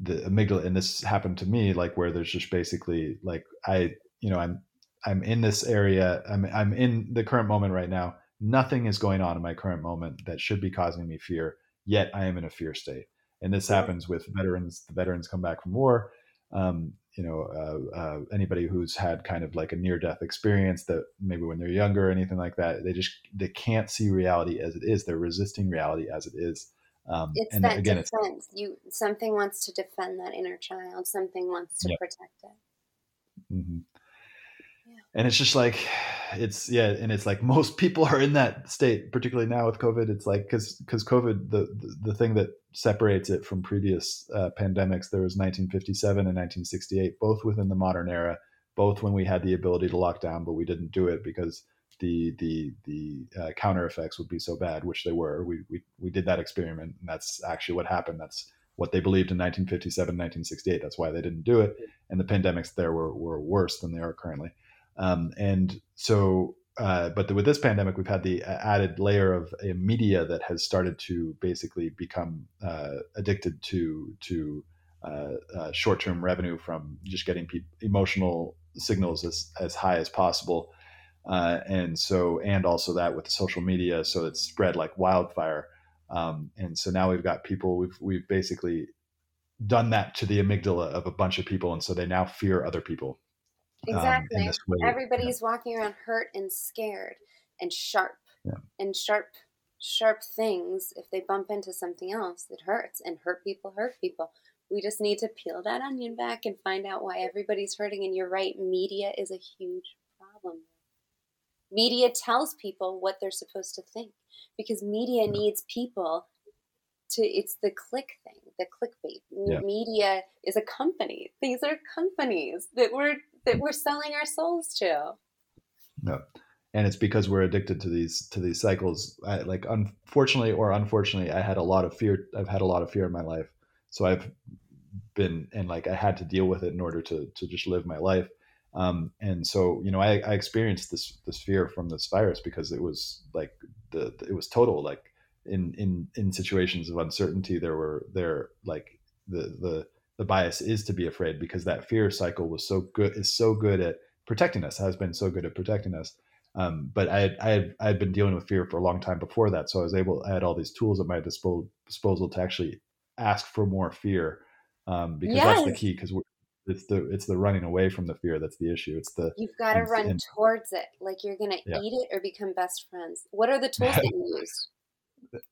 the amygdala, and this happened to me, like where there's just basically like I, you know, I'm I'm in this area. I'm I'm in the current moment right now. Nothing is going on in my current moment that should be causing me fear. Yet I am in a fear state, and this happens with veterans. The veterans come back from war. Um, you know, uh, uh, anybody who's had kind of like a near death experience that maybe when they're younger or anything like that, they just they can't see reality as it is. They're resisting reality as it is. Um, it's and that again, defense. It's, you something wants to defend that inner child. Something wants to protect it. Mm-hmm and it's just like it's yeah and it's like most people are in that state particularly now with covid. It's like because because covid the, the, the thing that separates it from previous uh, pandemics there was 1957 and 1968 both within the modern era both when we had the ability to lock down but we didn't do it because the the the uh, counter effects would be so bad which they were. We, we we did that experiment and that's actually what happened. That's what they believed in 1957 1968 that's why they didn't do it. And the pandemics there were, were worse than they are currently um, and so, uh, but the, with this pandemic, we've had the added layer of a media that has started to basically become uh, addicted to to uh, uh short-term revenue from just getting pe- emotional signals as, as high as possible. Uh, and so, and also that with the social media, so it's spread like wildfire. Um, and so now we've got people, we've, we've basically done that to the amygdala of a bunch of people. And so they now fear other people exactly. Um, Everybody's yeah. walking around hurt and scared and sharp yeah. and sharp, sharp things. If they bump into something else, it hurts and hurt people hurt people. We just need to peel that onion back and find out why everybody's hurting. And you're right, media is a huge problem. Media tells people what they're supposed to think because media needs people to, it's the click thing, the clickbait. Yeah. Media is a company. These are companies that we're that we're selling our souls to. No. And it's because we're addicted to these to these cycles. I, like unfortunately or unfortunately, I had a lot of fear. I've had a lot of fear in my life, so I've been and like I had to deal with it in order to to just live my life. Um, and so you know I, I experienced this this fear from this virus because it was like the, the it was total like in in in situations of uncertainty there were there like the the the bias is to be afraid because that fear cycle was so good is so good at protecting us has been so good at protecting us um, but I had, I had I had been dealing with fear for a long time before that so I was able I had all these tools at my disposal disposal to actually ask for more fear um, because yes. that's the key because it's the it's the running away from the fear that's the issue it's the you've got to run and, towards it like you're gonna yeah. eat it or become best friends what are the tools that *laughs* you used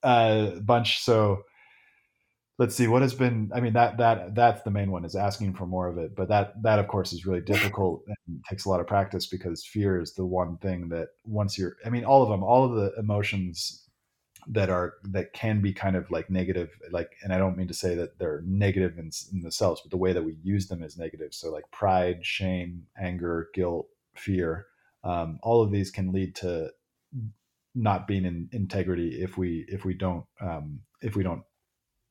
a uh, bunch so let's see what has been i mean that that that's the main one is asking for more of it but that that of course is really difficult and takes a lot of practice because fear is the one thing that once you're i mean all of them all of the emotions that are that can be kind of like negative like and i don't mean to say that they're negative in, in themselves but the way that we use them is negative. So like pride shame anger guilt fear um, all of these can lead to not being in integrity if we if we don't um, if we don't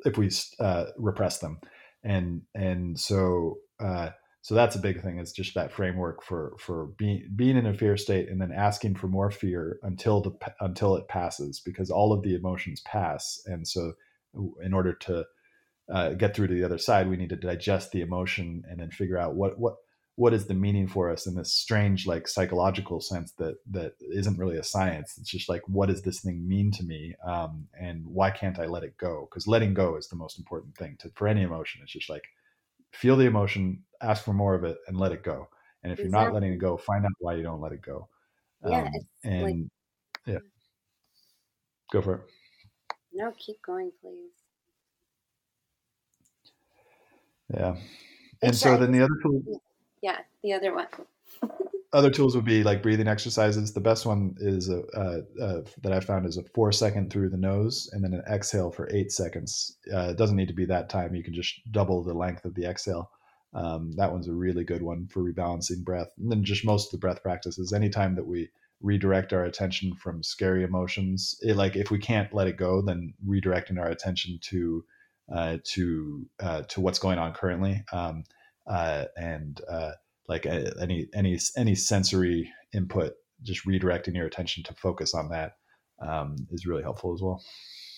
if we uh, repress them. And and so uh, so that's a big thing It's just that framework for for being being in a fear state and then asking for more fear until the until it passes because all of the emotions pass. And so in order to uh, get through to the other side we need to digest the emotion and then figure out what what what is the meaning for us in this strange like psychological sense that that isn't really a science? It's just like what does this thing mean to me? Um, and why can't i let it go? Because letting go is the most important thing to for any emotion. It's just like feel the emotion ask for more of it and let it go. And if exactly. you're not letting it go find out why you don't let it go. Yeah um, and like, yeah. Go for it. No keep going please. Yeah. And so then the other tool yeah, the other one. *laughs* Other tools would be like breathing exercises. The best one is a, that I found is a four second through the nose and then an exhale for eight seconds. Uh, it doesn't need to be that time. You can just double the length of the exhale. Um, that one's a really good one for rebalancing breath. And then just most of the breath practices. Anytime that we redirect our attention from scary emotions, it, like if we can't let it go, then redirecting our attention to uh, to uh, to what's going on currently. Um, uh, and uh, like any any any sensory input, just redirecting your attention to focus on that um, is really helpful as well.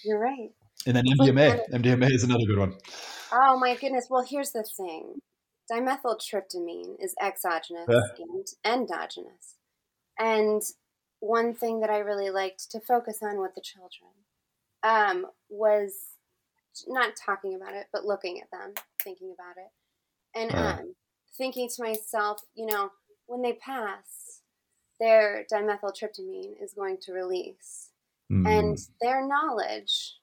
You're right. And then MDMA. MDMA is another good one. Oh my goodness. Well, here's the thing. Dimethyltryptamine is exogenous and endogenous. And one thing that I really liked to focus on with the children um, was not talking about it, but looking at them, thinking about it and uh. um, thinking to myself, you know, when they pass, their dimethyltryptamine is going to release, mm. and their knowledge.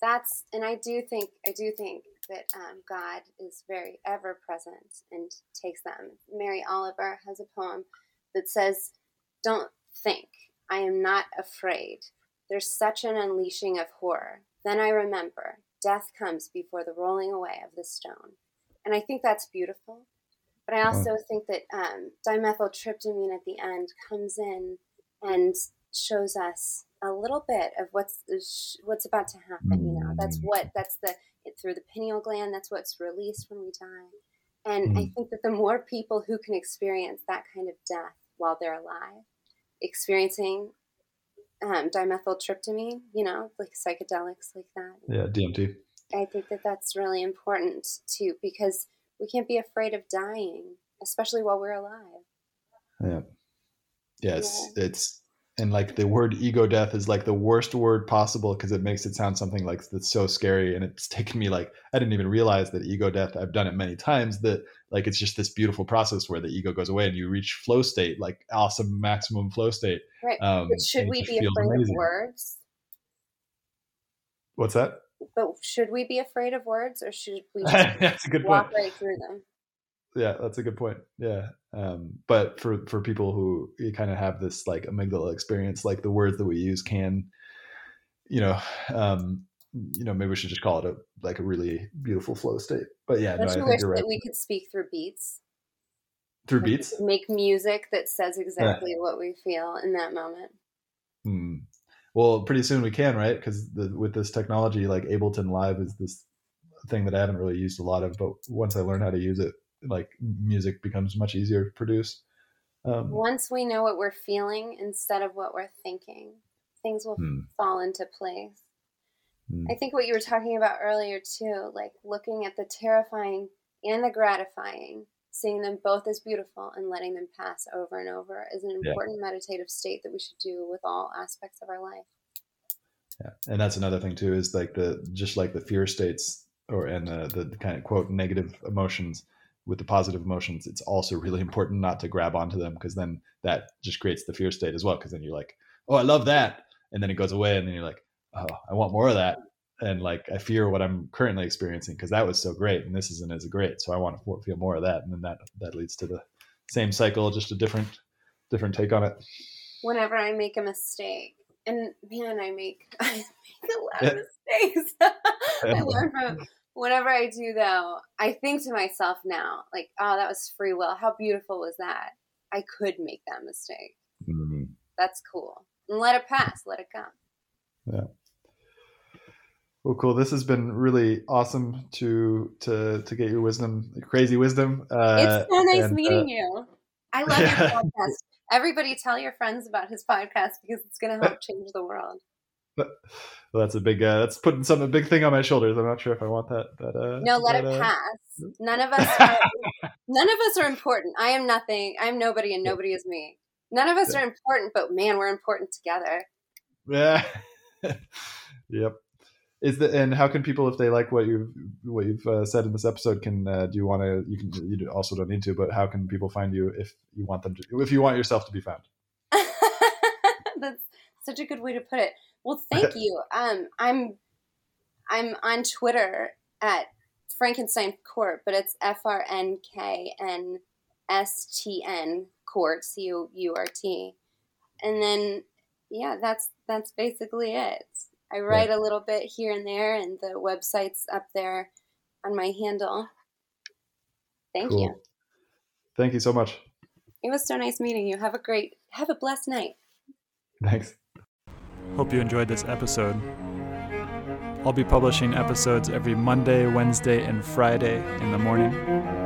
That's and I do think I do think that um, God is very ever present and takes them. Mary Oliver has a poem that says, "Don't think I am not afraid. There's such an unleashing of horror. Then I remember death comes before the rolling away of the stone." And I think that's beautiful. But I also oh. think that um, dimethyltryptamine at the end comes in and shows us a little bit of what's what's about to happen. You know, that's what that's the through the pineal gland. That's what's released when we die. And mm. I think that the more people who can experience that kind of death while they're alive, experiencing um, dimethyltryptamine, you know, like psychedelics like that. Yeah, DMT. I think that that's really important too, because we can't be afraid of dying, especially while we're alive. Yeah. Yes, it's, yeah. it's, and like the word ego death is like the worst word possible because it makes it sound something like that's so scary. And it's *laughs* taken me like, I didn't even realize that ego death, I've done it many times that like it's just this beautiful process where the ego goes away and you reach flow state, like awesome maximum flow state. Right. Um, but should we be afraid amazing. of words? What's that? But should we be afraid of words or should we *laughs* that's a good walk point. right through them? Yeah, that's a good point. Yeah. Um, but for, for people who kind of have this like amygdala experience, like the words that we use can, you know, um, you know, maybe we should just call it a like a really beautiful flow state. But yeah, Don't no, you wish right. that we could speak through beats? Through beats? Make music that says exactly yeah. what we feel in that moment. Hmm. Well, pretty soon we can, right? Because with this technology, like Ableton Live is this thing that I haven't really used a lot of, but once I learn how to use it, like music becomes much easier to produce. Um, once we know what we're feeling instead of what we're thinking, things will hmm. fall into place. Hmm. I think what you were talking about earlier too, like looking at the terrifying and the gratifying seeing them both as beautiful and letting them pass over and over is an important yeah. meditative state that we should do with all aspects of our life. Yeah, and that's another thing too is like the just like the fear states or and the, the kind of quote negative emotions with the positive emotions. It's also really *laughs* important not to grab onto them because then that just creates the fear state as well. Because then you're like, oh, I love that, and then it goes away, and then you're like, oh, I want more of that, and like I fear what I'm currently experiencing because that was so great and this isn't as great. So I want to feel more of that, and then that that leads to the same cycle, just a different different take on it. Whenever I make a mistake, and man, I make *laughs* I make a lot of mistakes. *laughs* I learn from *laughs* whenever I do though. I think to myself now, like, oh, that was free will. How beautiful was that? I could make that mistake. Mm-hmm. That's cool. and let it pass, let it come. Yeah. Well, cool. This has been really awesome to to to get your wisdom, crazy wisdom. Uh, it's so nice and, meeting uh, you. I love *laughs* yeah. your podcast. Everybody, tell your friends about his podcast because it's going to help change the world. *laughs* well, that's a big. Uh, that's putting some a big thing on my shoulders. I'm not sure if I want that. But uh, no, let it uh, pass. None of us. Are, *laughs* none of us are important. I am nothing. I am nobody, and nobody is me. None of us yeah. are important, but man, we're important together. Yeah. yep is the and how can people if they like what you've what you've uh, said in this episode can uh, do you want to you can you also don't need to but how can people find you if you want them to if you want yourself to be found? *laughs* That's such a good way to put it. Well thank *laughs* you. Um i'm i'm on twitter at frankenstein court but it's f-r-n-k-n-s-t-n court c-o-u-r-t and then yeah that's that's basically it I write yeah. a little bit here and there, and the website's up there on my handle. Thank cool. you. Thank you so much. It was so nice meeting you. Have a great, have a blessed night. Thanks. Hope you enjoyed this episode. I'll be publishing episodes every Monday, Wednesday, and Friday in the morning.